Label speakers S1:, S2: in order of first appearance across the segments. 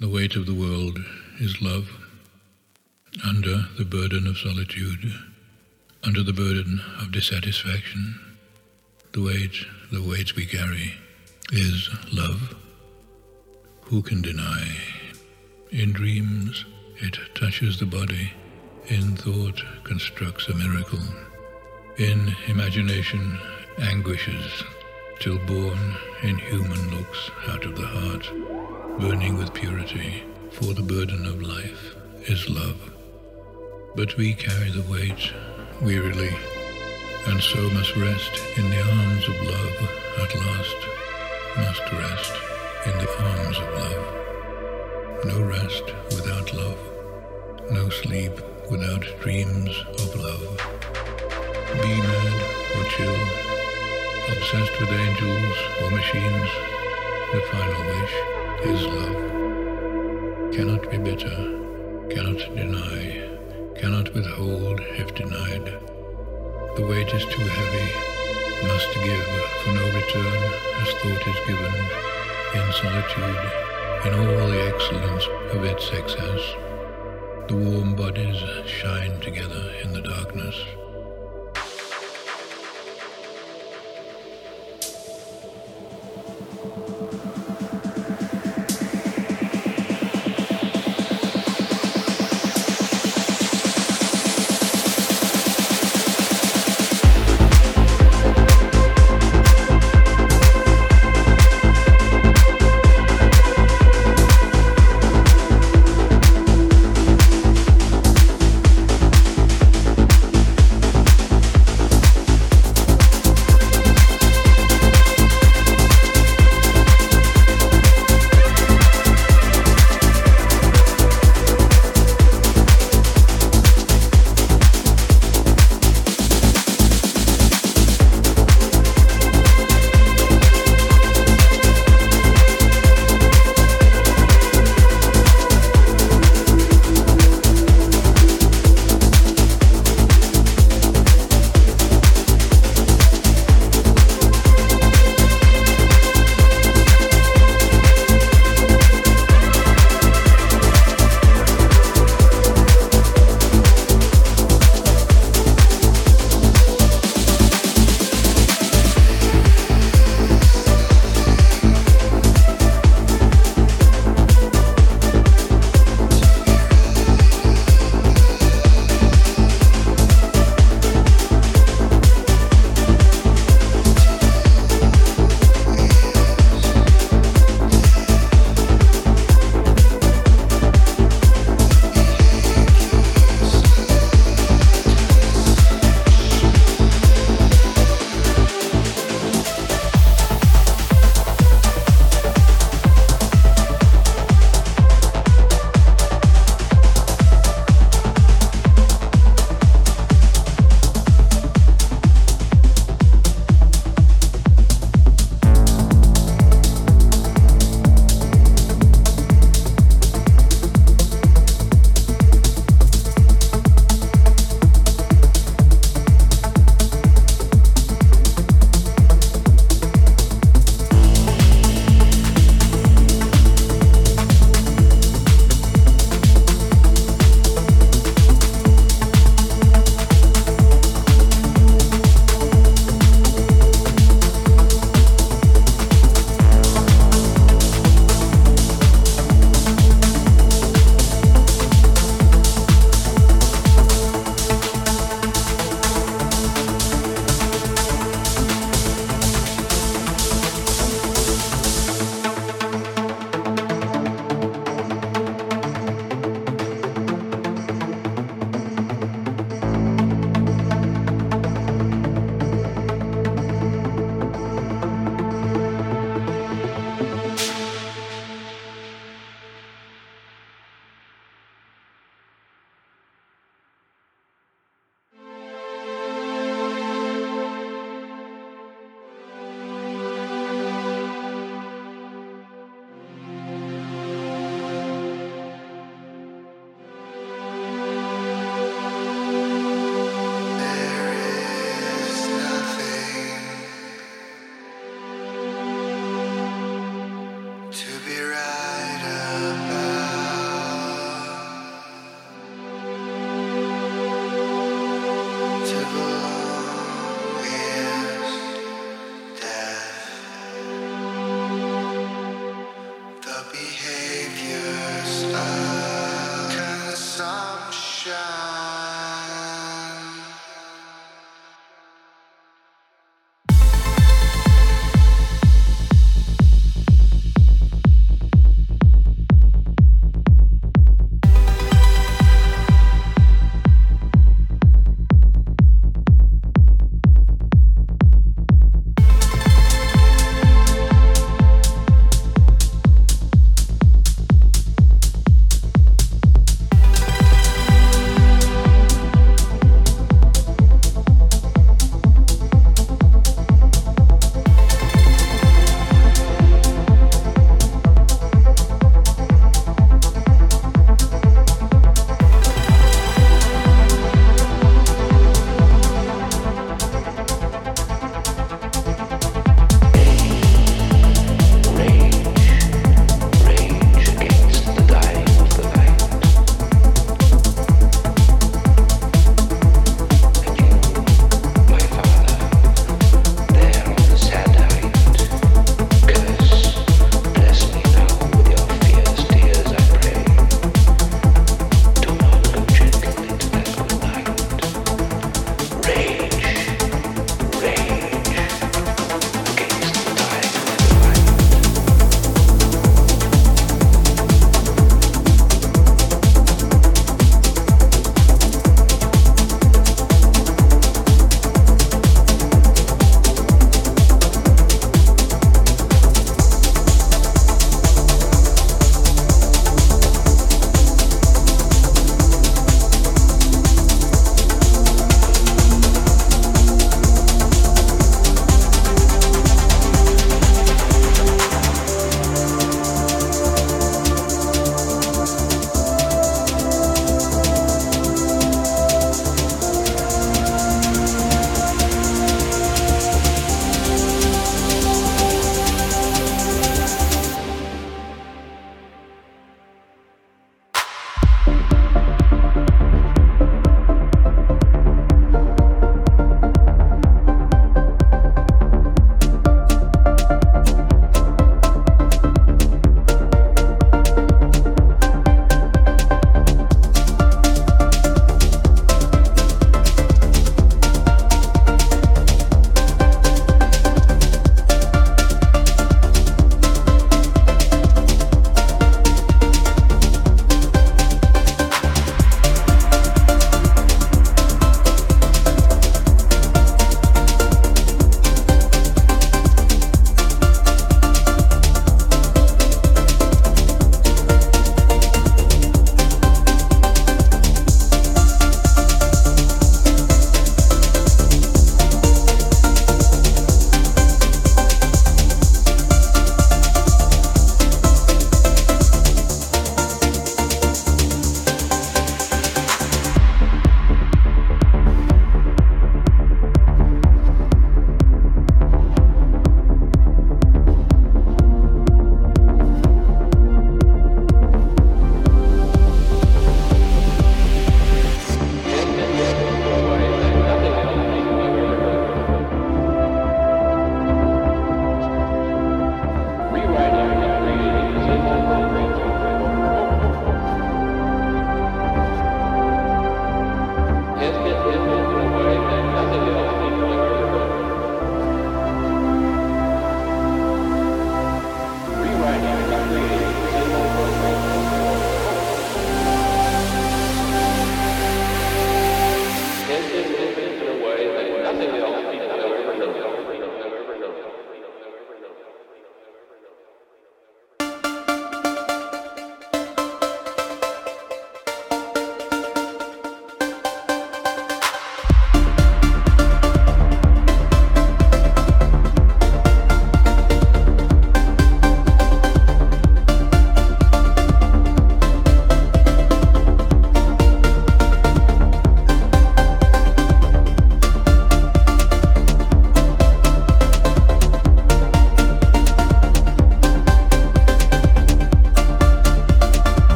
S1: The weight of the world is love. Under the burden of solitude, under the burden of dissatisfaction, the weight, the weight we carry is love. Who can deny? In dreams, it touches the body. In thought, constructs a miracle. In imagination, anguishes, till born in human looks out of the heart, burning with purity, for the burden of life is love. But we carry the weight wearily, and so must rest in the arms of love at last, must rest in the arms of love. No rest without love, no sleep without dreams of love. Be mad or chill, obsessed with angels or machines, the final wish is love. Cannot be bitter, cannot deny, cannot withhold if denied. The weight is too heavy, must give for no return as thought is given in solitude, in all the excellence of its excess. The warm bodies shine together in the darkness.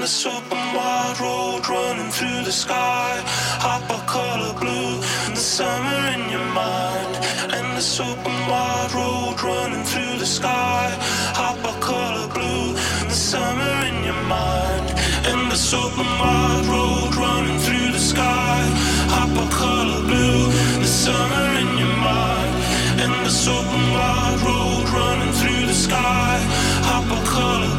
S2: on this open wide road running through the sky. Hot color blue the summer in your mind. And this open wide road running through the sky. Hot color blue the summer in your mind. And this open wide road running through the sky. Hot color blue the summer in your mind. And this open wide road running through the sky. Hot color